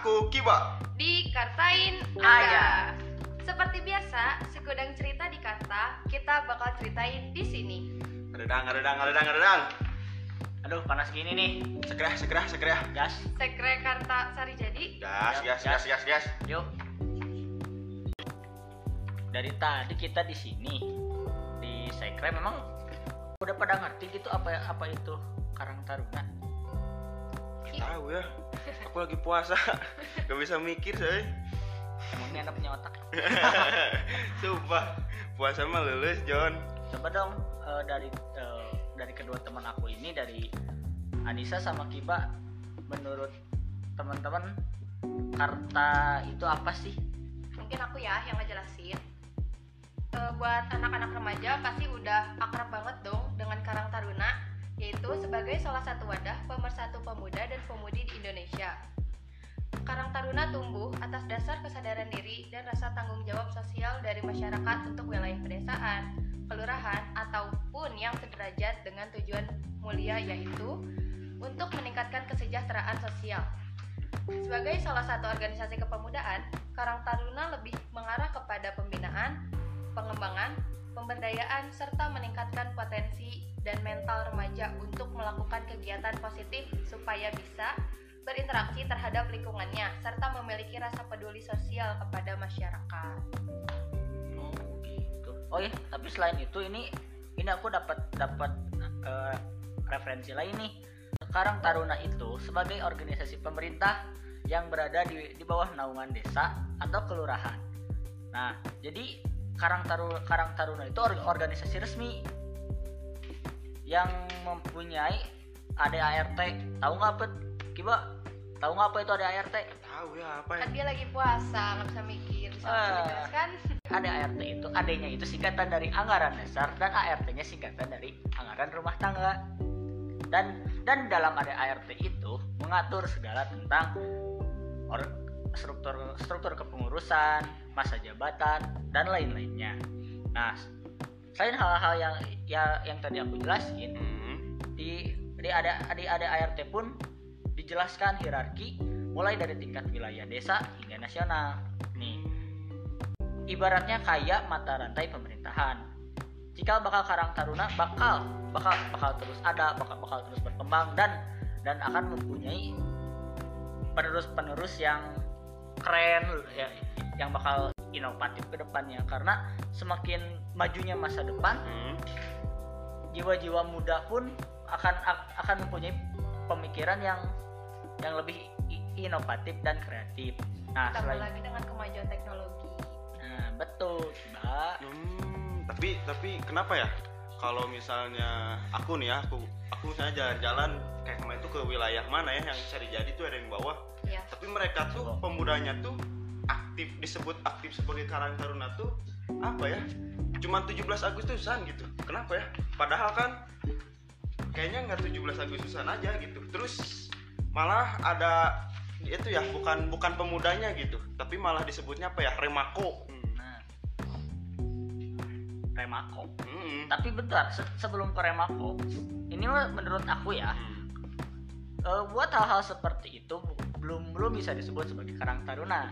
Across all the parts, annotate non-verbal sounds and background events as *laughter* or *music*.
Aku Kiba. Dikartain Aya. Seperti biasa, sekudang cerita di Karta, kita bakal ceritain di sini. Redang, redang, redang, redang. Aduh, panas gini nih. Segerah, segerah, segerah. Gas. Sekre Karta Sari Jadi. Gas, gas, Gas. gas, gas, gas. Yuk. Dari tadi kita di sini di Sekre memang udah pada ngerti gitu apa apa itu Karang Taruna. Tahu ya. Aku lagi puasa. *laughs* Gak bisa mikir saya. Emang ini anak punya otak. *laughs* Sumpah. Puasa mah lulus, John. Coba dong eh, dari eh, dari kedua teman aku ini dari Anissa sama Kiba menurut teman-teman karta itu apa sih? Mungkin aku ya yang ngejelasin. Eh, buat anak-anak remaja pasti udah akrab banget dong dengan Karang Taruna, yaitu sebagai salah satu wadah pemersatu pemuda dan pemudi di Indonesia. Karang Taruna tumbuh atas dasar kesadaran diri dan rasa tanggung jawab sosial dari masyarakat untuk wilayah pedesaan, kelurahan, ataupun yang sederajat dengan tujuan mulia yaitu untuk meningkatkan kesejahteraan sosial. Sebagai salah satu organisasi kepemudaan, Karang Taruna lebih mengarah kepada pembinaan, pengembangan, pemberdayaan, serta meningkatkan potensi dan mental remaja untuk melakukan kegiatan positif supaya bisa berinteraksi terhadap lingkungannya serta memiliki rasa peduli sosial kepada masyarakat. Oh gitu. Oh ya, tapi selain itu ini ini aku dapat dapat eh, referensi lain nih. Sekarang Taruna itu sebagai organisasi pemerintah yang berada di, di bawah naungan desa atau kelurahan. Nah, jadi Karang Taruna Karang Taruna itu or- organisasi resmi yang mempunyai ADART. Tahu nggak Pet? Kiba? Tahu nggak apa itu ADART? Tahu ya apa ya? Kan dia lagi puasa, nggak bisa mikir, bisa langsung dijelaskan. ADART itu AD-nya itu singkatan dari anggaran dasar dan ART-nya singkatan dari anggaran rumah tangga. Dan dan dalam ADART itu mengatur segala tentang or- struktur struktur kepengurusan, masa jabatan dan lain-lainnya. Nah, selain hal-hal yang ya yang tadi aku jelasin, Hmm. di di ada di ada ART pun dijelaskan hierarki mulai dari tingkat wilayah desa hingga nasional. Nih, ibaratnya kayak mata rantai pemerintahan. Cikal bakal Karang Taruna bakal bakal bakal terus ada, bakal bakal terus berkembang dan dan akan mempunyai penerus-penerus yang keren ya, yang bakal inovatif ke depannya karena semakin majunya masa depan Hmm. jiwa-jiwa muda pun akan akan mempunyai pemikiran yang yang lebih inovatif dan kreatif. Nah, Tambah selain lagi dengan kemajuan teknologi. nah, betul, Mbak. Hmm, tapi tapi kenapa ya? Kalau misalnya aku nih ya, aku aku misalnya jalan-jalan kayak kemarin itu ke wilayah mana ya yang cari jadi tuh ada yang bawah. Ya. Tapi mereka tuh pemudanya tuh aktif disebut aktif sebagai Karang Taruna tuh apa ya? Cuman 17 Agustusan gitu. Kenapa ya? Padahal kan kayaknya nggak 17 Agustusan aja gitu. Terus malah ada itu ya bukan bukan pemudanya gitu, tapi malah disebutnya apa ya? Remako. Hmm. Nah, Remako. Hmm. Tapi bentar, se- sebelum ke Remako, ini menurut aku ya, Hmm. eh, buat hal-hal seperti itu belum belum bisa disebut sebagai Karang Taruna.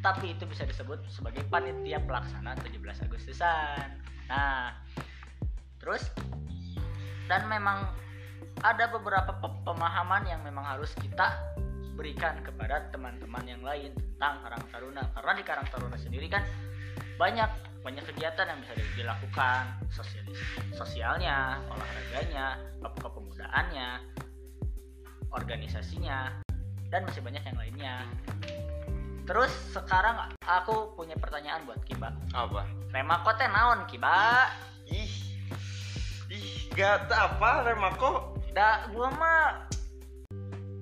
Tapi itu bisa disebut sebagai panitia pelaksana 17 Agustusan. Nah, terus dan memang ada beberapa pe- pemahaman yang memang harus kita berikan kepada teman-teman yang lain tentang Karang Taruna karena di Karang Taruna sendiri kan banyak banyak kegiatan yang bisa dilakukan sosialis sosialnya olahraganya ke- kepemudaannya organisasinya dan masih banyak yang lainnya terus sekarang aku punya pertanyaan buat Kiba Apa? Remako teh naon Kiba Ih. Ih, gak apa Remako. da gua mah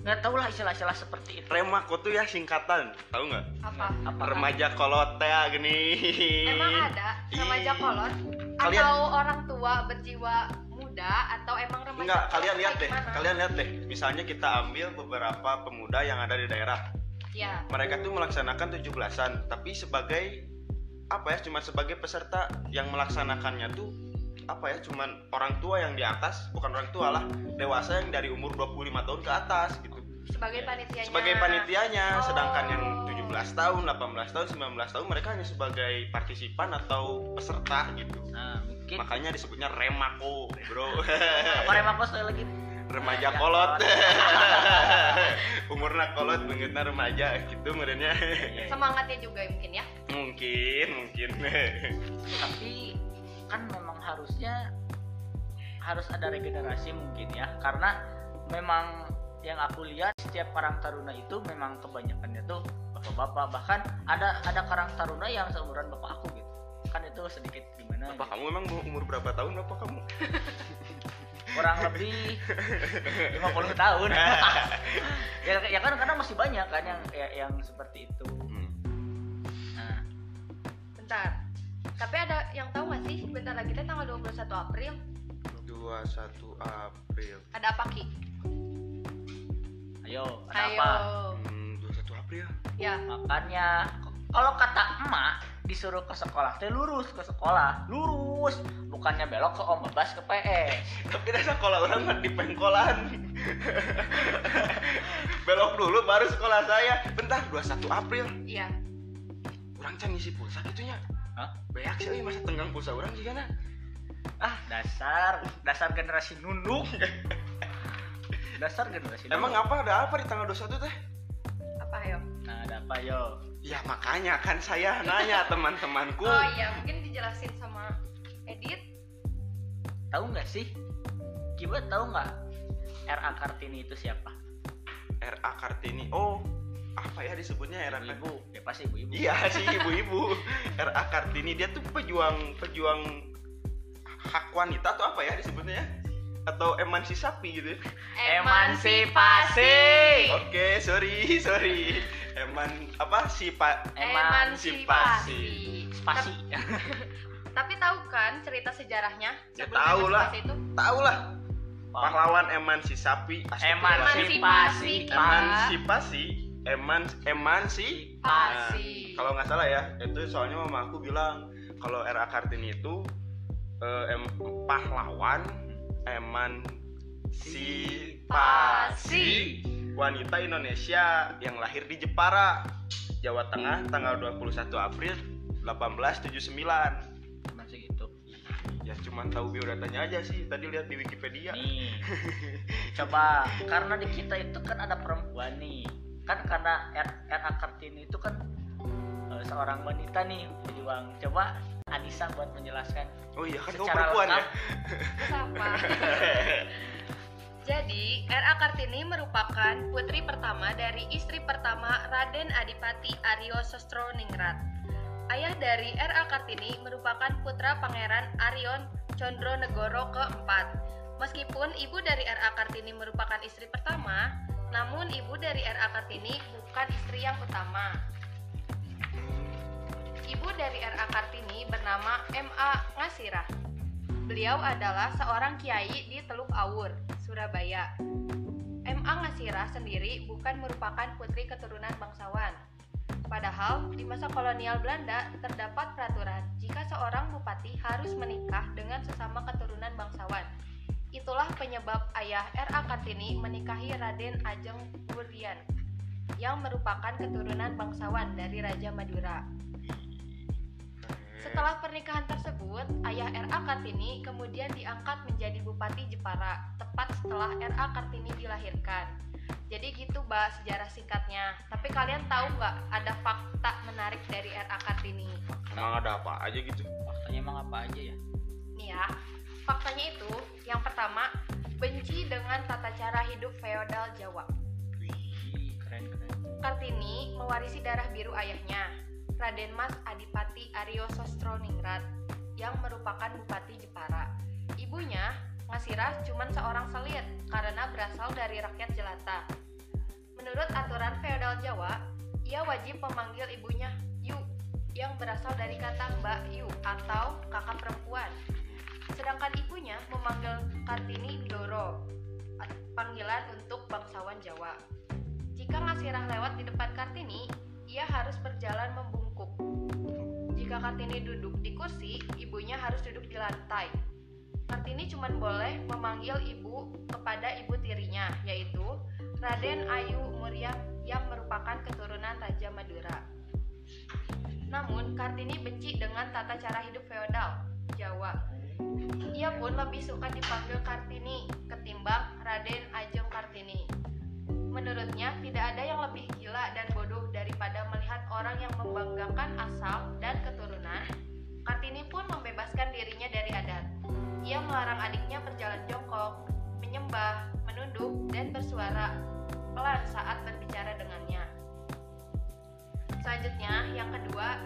nggak tahu lah istilah-istilah seperti itu Remako tuh ya singkatan, tahu nggak? Apa? apa Remaja kolot teh ah, gini. Emang ada remaja kolot Kalian- atau orang tua berjiwa muda atau emang remaja Enggak, kolot kalian lihat deh. gimana? Kalian lihat deh. Misalnya kita ambil beberapa pemuda yang ada di daerah. ya Mereka tuh melaksanakan 17-an, tapi sebagai apa ya? Cuma sebagai peserta yang melaksanakannya tuh apa ya? Cuman orang tua yang di atas, bukan orang tua lah, dewasa yang dari umur 25 tahun ke atas gitu. Sebagai panitianya. Sebagai panitianya Oh. sedangkan yang 17 tahun 18 tahun 19 tahun mereka hanya sebagai partisipan atau peserta gitu. Nah mungkin makanya disebutnya remako bro. *laughs* Apa remako sekali lagi? Remaja Ya, kolot. *laughs* umurnya kolot bengetna remaja gitu merenya. Semangatnya juga mungkin ya. Mungkin mungkin. Tapi kan memang harusnya harus ada regenerasi mungkin ya. Karena memang yang aku lihat setiap karang taruna itu memang kebanyakannya tuh bapak-bapak. Bahkan ada ada karang taruna yang seumuran bapak aku gitu. Kan itu sedikit gimana Bapak gitu. kamu emang umur berapa tahun bapak kamu? *laughs* Kurang lebih 50 tahun. *laughs* Ya, ya kan karena masih banyak kan yang ya, yang seperti itu. Hmm. nah. Bentar. Tapi ada yang tahu nggak sih? Bentar lagi teh tanggal 21 April. 21 April. Ada apa ki ayo ada ayo. apa? Hmm, 21 April. Ya. Makanya kalau kata emak disuruh ke sekolah teh lurus ke sekolah. Lurus bukannya belok ke om bebas ke PS *laughs* tapi dah sekolah orang mah di pengkolan. *laughs* Belok dulu baru sekolah saya. Bentar 21 April. Iya. Orang can ngisi pulsa gitunya. Hah? beak sih masa tenggang pulsa orang juga ah. Dasar dasar generasi nunduk *laughs* dasar generasi emang apa ada apa di tanggal 21 teh? Apa ayo? Nah ada apa yo? Ya makanya kan saya nanya teman-temanku. Oh iya mungkin dijelasin sama Edit. Tahu nggak sih? Kiba tahu nggak RA Kartini itu siapa? RA Kartini. Oh apa ya disebutnya RA Kartini? Ibu ya pasti ibu-ibu. Iya sih ibu-ibu. *laughs* RA Kartini dia tuh pejuang pejuang hak wanita atau apa ya disebutnya? ya? Atau emansisasi gitu ya? Emansipasi. Oke, sorry, *laughs* sorry. Eman apa sih Pak? Emansipasi. spasi *laughs* Tapi tahu kan cerita sejarahnya? Ya, tahu lah. emansipasi itu? Tahu lah. Pahlawan astagfirullahaladzim. Emansipasi. Emansipasi. Eman emansi. Nah, kalau nggak salah ya, itu soalnya mama aku bilang kalau RA Kartini itu eh, em, pahlawan emansipasi wanita Indonesia yang lahir di Jepara, Jawa Tengah tanggal 21 April 1879. masih gitu Ya cuman tahu biodatanya aja sih. Tadi lihat di Wikipedia. nih *laughs* coba karena di kita itu kan ada perempuan nih kan karena RA Kartini itu kan eh, seorang wanita nih berjuang coba Anissa buat menjelaskan Oh iya kan kamu secara perempuan ya. lengkap. Siapa? *laughs* Jadi, R.A. Kartini merupakan putri pertama dari istri pertama Raden Adipati Aryo Sostroningrat. Ayah dari R.A. Kartini merupakan putra Pangeran Aryon Condronegoro keempat. Meskipun ibu dari R.A. Kartini merupakan istri pertama, namun ibu dari R.A. Kartini bukan istri yang utama. Ibu dari R.A. Kartini bernama M.A. Ngasirah. Beliau adalah seorang kiai di Teluk Awur, Surabaya. M.A. Ngasirah sendiri bukan merupakan putri keturunan bangsawan. Padahal di masa kolonial Belanda terdapat peraturan jika seorang bupati harus menikah dengan sesama keturunan bangsawan. Itulah penyebab ayah R.A. Kartini menikahi Raden Ajeng Wurdian yang merupakan keturunan bangsawan dari Raja Madura. Setelah pernikahan tersebut, ayah R.A. Kartini kemudian diangkat menjadi Bupati Jepara, tepat setelah R.A. Kartini dilahirkan. Jadi gitu mbak sejarah singkatnya. Tapi kalian tahu nggak ada fakta menarik dari R.A. Kartini? Emang ada apa aja gitu? faktanya emang apa aja ya Nih ya, faktanya itu yang pertama benci dengan tata cara hidup feodal Jawa. Wih, keren keren Kartini mewarisi darah biru ayahnya, Raden Mas Adipati Aryo Sostroningrat, yang merupakan Bupati Jepara. Ibunya, Ngasirah, cuma seorang selir karena berasal dari rakyat jelata. Menurut aturan feodal Jawa, ia wajib memanggil ibunya Yu, yang berasal dari kata Mbak Yu atau kakak perempuan. Sedangkan ibunya memanggil Kartini Doro, panggilan untuk bangsawan Jawa. Jika Ngasirah lewat di depan Kartini, ia harus berjalan membungkuk. Jika Kartini duduk di kursi, ibunya harus duduk di lantai. Kartini cuma boleh memanggil ibu kepada ibu tirinya, yaitu Raden Ayu Muryam yang merupakan keturunan Raja Madura. Namun, Kartini benci dengan tata cara hidup feodal Jawa. Ia pun lebih suka dipanggil Kartini ketimbang Raden Ajeng Kartini. Menurutnya, tidak ada yang lebih gila dan bodoh daripada melihat orang yang membanggakan asal dan keturunan. Kartini pun membebaskan dirinya dari adat. Ia melarang adiknya berjalan jongkok, menyembah, menunduk, dan bersuara pelan saat berbicara dengannya. Selanjutnya, yang kedua,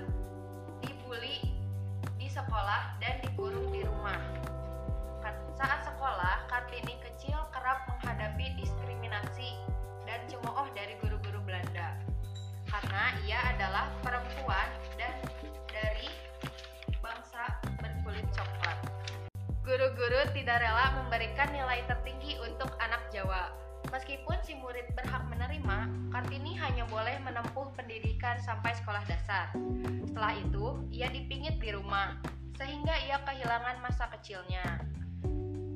Guru-guru tidak rela memberikan nilai tertinggi untuk anak Jawa. Meskipun si murid berhak menerima, Kartini hanya boleh menempuh pendidikan sampai sekolah dasar. Setelah itu, ia dipingit di rumah, sehingga ia kehilangan masa kecilnya.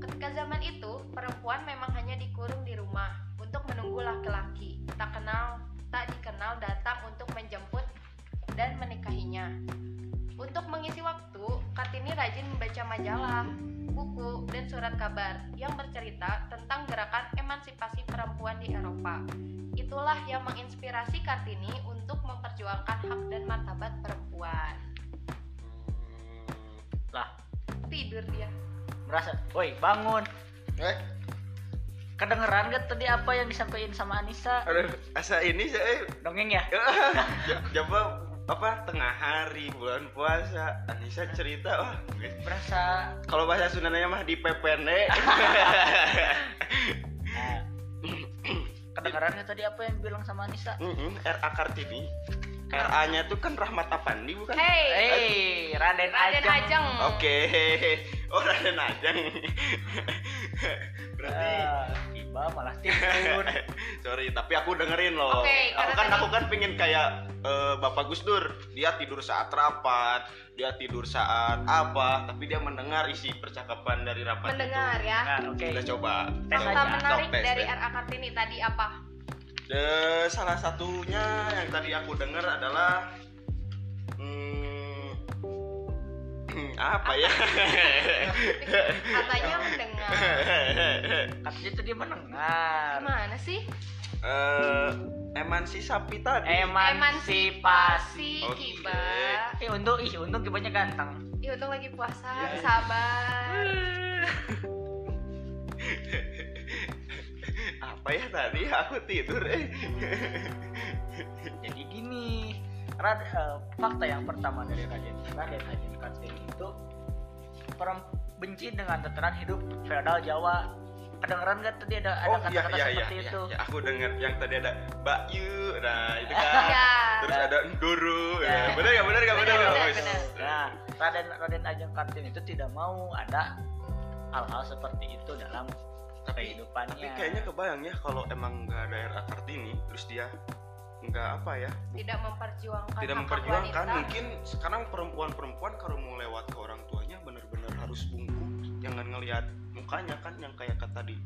Ketika zaman itu, perempuan memang hanya dikurung di rumah untuk menunggu laki-laki, tak kenal, tak dikenal datang untuk menjemput dan menikahinya. Untuk mengisi waktu, Kartini rajin membaca majalah, buku, dan surat kabar yang bercerita tentang gerakan emansipasi perempuan di Eropa. Itulah yang menginspirasi Kartini untuk memperjuangkan hak dan martabat perempuan. Lah, Tidur dia. merasa, woi bangun. Eh, Kedengeran gak tadi apa yang disampaikan sama Anissa? aduh, asa ini saya Dongeng ya? *laughs* coba apa? Tengah hari bulan puasa. Anissa cerita wah Berasa. Kalau bahasa Sundanya mah di pepene *laughs* Nah, kedengarannya tadi apa yang bilang sama Anissa? Mm-mm, RA Kartini. RA nya tuh kan Rahmat Afandi bukan? Hey, Hei, Raden, Raden Ajeng. Ajeng. Oke, *laughs* oh Raden Ajeng. *laughs* Berarti Ah, tiba malah *laughs* tidur. sorry, tapi aku dengerin loh. Oke, aku kan tadi- aku kan pengen kayak eh, Bapak Gus Dur, dia tidur saat rapat, dia tidur saat apa, tapi dia mendengar isi percakapan dari rapat Mendengar itu. ya. Nah, oke. Kita coba. Tes Fakta menarik Sok, tes, dari tes. RA Kartini tadi apa? Eh, salah satunya yang tadi aku dengar adalah apa ya? *laughs* Katanya mendengar. Katanya tadi mendengar. Gimana sih? Eh, emansi sapi tadi. Emansipasi. Kiba. Eh, untung, ih, untung kibanya ganteng. Ih, untung lagi puasa, Ya. sabar. apa ya tadi aku tidur eh Jadi gini, Rad, eh, fakta yang pertama dari Raden Raden Ajeng Kartini itu benci dengan tatanan hidup feodal Jawa. Kedengeran gak tadi ada ada oh iya kata-kata iya iya seperti iya, itu? iya. aku dengar yang tadi ada Mbak Yu nah itu kan *laughs* Iya. terus ada Nduru Ya. ya. bener gak bener gak bener Bener, bener, Bagus. bener. Nah, Raden Raden Ajeng Kartini itu tidak mau ada hal-hal seperti itu dalam tapi kehidupannya. tapi kayaknya kebayang ya kalau emang nggak ada RA Kartini terus dia nggak apa ya Tidak memperjuangkan tidak memperjuangkan wanita. mungkin sekarang perempuan-perempuan kalau mau lewat ke orang tuanya bener-bener harus bungkuk jangan ngelihat mukanya kan yang kayak kata tadi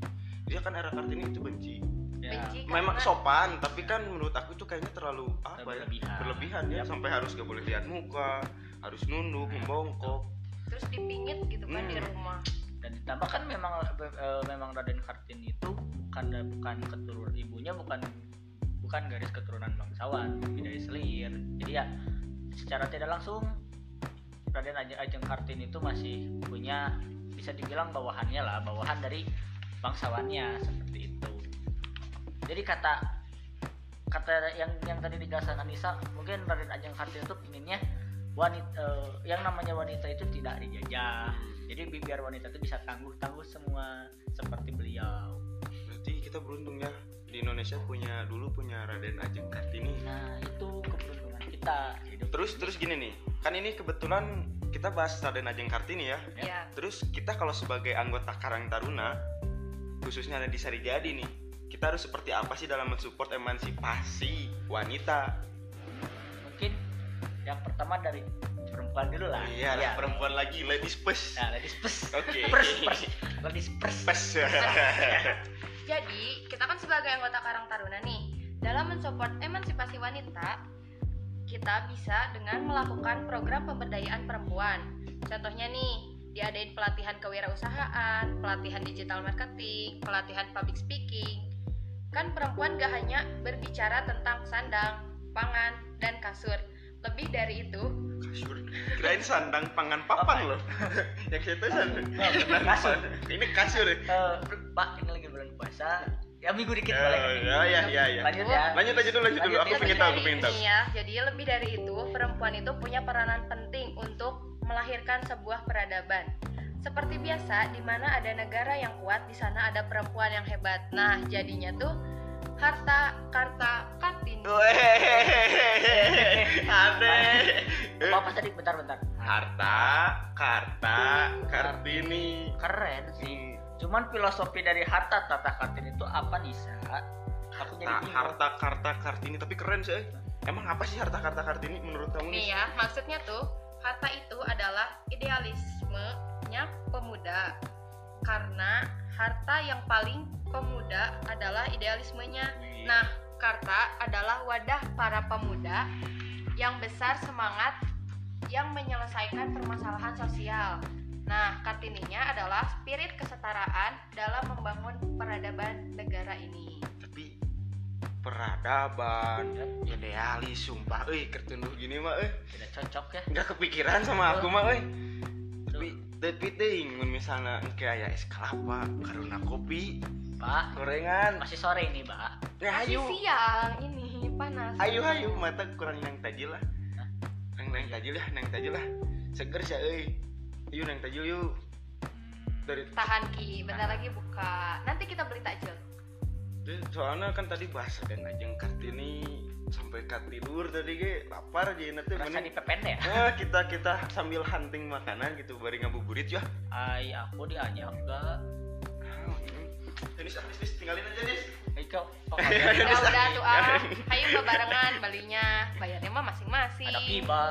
dia kan era kartini itu benci Ya. benci memang karena sopan tapi kan menurut aku itu kayaknya terlalu apa ya Berlebihan. berlebihan ya Yap. sampai harus gak boleh lihat muka harus nunduk membongkok terus dipingit gitu kan di Hmm. rumah. dan ditambah kan memang eh, memang Raden Kartini itu karena bukan keturunan ibunya bukan bukan garis keturunan bangsawan tapi dari selir. Jadi ya secara tidak langsung Raden Ajeng, Kartini itu masih punya bisa dibilang bawahannya lah bawahan dari bangsawannya seperti itu. Jadi kata kata yang yang tadi dijelaskan Anissa mungkin Raden Ajeng Kartini itu inginnya wanita eh, yang namanya wanita itu tidak dijajah. Jadi bi- biar wanita itu bisa tangguh tangguh semua seperti beliau. Berarti kita beruntung ya di Indonesia punya dulu punya Raden Ajeng Kartini nah itu keberuntungan kita hidup terus terus gini nih kan ini kebetulan kita bahas Raden Ajeng Kartini ya Ya. Ya. Terus kita kalau sebagai anggota Karang Taruna khususnya ada di Sarijadi nih, kita harus seperti apa sih dalam mensupport emansipasi wanita? mungkin yang pertama dari perempuan dulu lah Iya, lah, perempuan lagi ladies first. nah ladies first Oke. first first *laughs* ladies first First. *laughs* Jadi, kita kan sebagai anggota Karang Taruna nih, dalam mensupport emansipasi wanita, kita bisa dengan melakukan program pemberdayaan perempuan. Contohnya nih, diadain pelatihan kewirausahaan, pelatihan digital marketing, pelatihan public speaking. Kan perempuan gak hanya berbicara tentang sandang, pangan, dan kasur. Lebih dari itu, kasur kirain sandang pangan papan loh *laughs* yang saya tahu sandang kasur. ini kasur ya Eh, Pak, ini lagi bulan puasa. Ya minggu dikit Eh, boleh. ya ya ya ya Lanjut ya. lanjut aja dulu lanjut dulu aku Lanjut, pengen lebih tahu aku pengen tahu ya, jadi lebih dari itu, perempuan itu punya peranan penting untuk melahirkan sebuah peradaban. Seperti biasa, di mana ada negara yang kuat, di sana ada perempuan yang hebat. Nah, jadinya tuh harta, karta, kartini. Apa apa tadi bentar-bentar. Harta, karta, kartini. Keren sih. Cuman filosofi dari harta tata kartini itu apa Nisa? Aku jadi Harta, bingung. harta, karta, kartini tapi keren sih. Emang apa sih harta, karta, kartini menurut kamu Nih nih? ya, maksudnya tuh harta itu adalah idealismenya pemuda. Karena harta yang paling pemuda adalah idealismenya. Nah, karta adalah wadah para pemuda yang besar semangat yang menyelesaikan permasalahan sosial. Nah, kartininya adalah spirit kesetaraan dalam membangun peradaban negara ini. tapi peradaban idealis sumpah euy kertunduh gini mah euy tidak cocok ya. nggak kepikiran sama aku mah euy tapi tapi mun misalnya kayak es kelapa karena kopi Pak, gorengan masih sore ini, Pak. nah Masih ayo siang ini panas. ayo ayo mata kurang nang tajil lah nang nang tajil ya nang tajil lah seger sih euy yuk nang tajil yuk dari Tahan Ki, bentar lagi buka. Nanti kita beli takjil. soalnya kan tadi bahas dan ajeng kartini sampai katidur tadi ge lapar aja nanti Rasa mending dipepende ya? Nah, kita kita sambil hunting makanan gitu bari ngabuburit ya. Ay, aku diajak enggak. Jenis artis tinggalin aja nis. Ayo, *laughs* ada Ya udah tuh ah, ayo barengan belinya. Bayarnya mah masing-masing. ada kiba.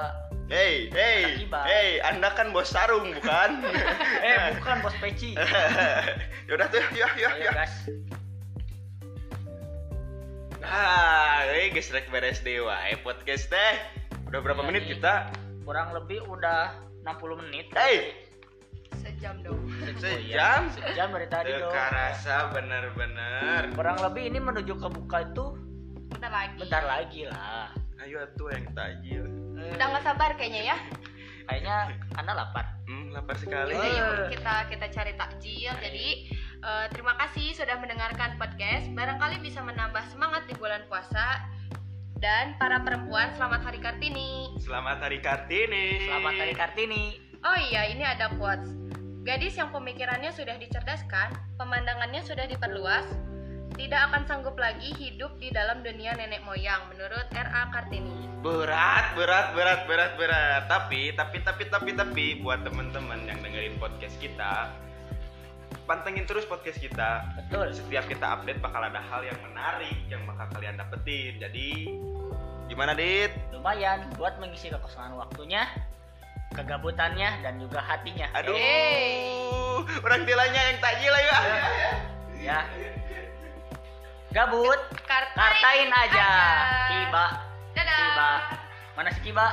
Hey, hey, hey, anda kan bos sarung bukan? *laughs* Eh, bukan bos peci. *laughs* Yaudah tuh, ya, ya, ya. gas. Ah, eh guys, rek beres dewa, eh podcast teh. Udah berapa Iya, menit nih. kita? Kurang lebih udah 60 menit. Hey, Sejam dong. sejam. Sejam dari tadi dong. Rasa bener-bener. Kurang lebih ini menuju ke buka itu Bentar lagi. bentar lagi lah. Ayo tuh yang tajil. Eh, Udah nggak sabar kayaknya ya. Kayaknya Anda lapar. Hmm, lapar sekali. Eh. kita kita cari takjil. Jadi eh, terima kasih sudah mendengarkan podcast. Barangkali bisa menambah semangat di bulan puasa. Dan para perempuan selamat Hari Kartini. Selamat Hari Kartini. Selamat Hari Kartini. Oh iya, ini ada quotes. Gadis yang pemikirannya sudah dicerdaskan, pemandangannya sudah diperluas, tidak akan sanggup lagi hidup di dalam dunia nenek moyang menurut R.A. Kartini. berat berat berat berat berat tapi tapi tapi tapi tapi buat temen-temen yang dengerin podcast kita pantengin terus podcast kita Betul. setiap kita update bakal ada hal yang menarik yang bakal kalian dapetin jadi gimana dit Lumayan buat mengisi kekosongan waktunya, kegabutannya dan juga hatinya. aduh Hey. orang tilanya yang takjil ayo Ya. Gabut, Kartain, kartain aja. Kiba, Dadah. Kiba. Mana si Kiba?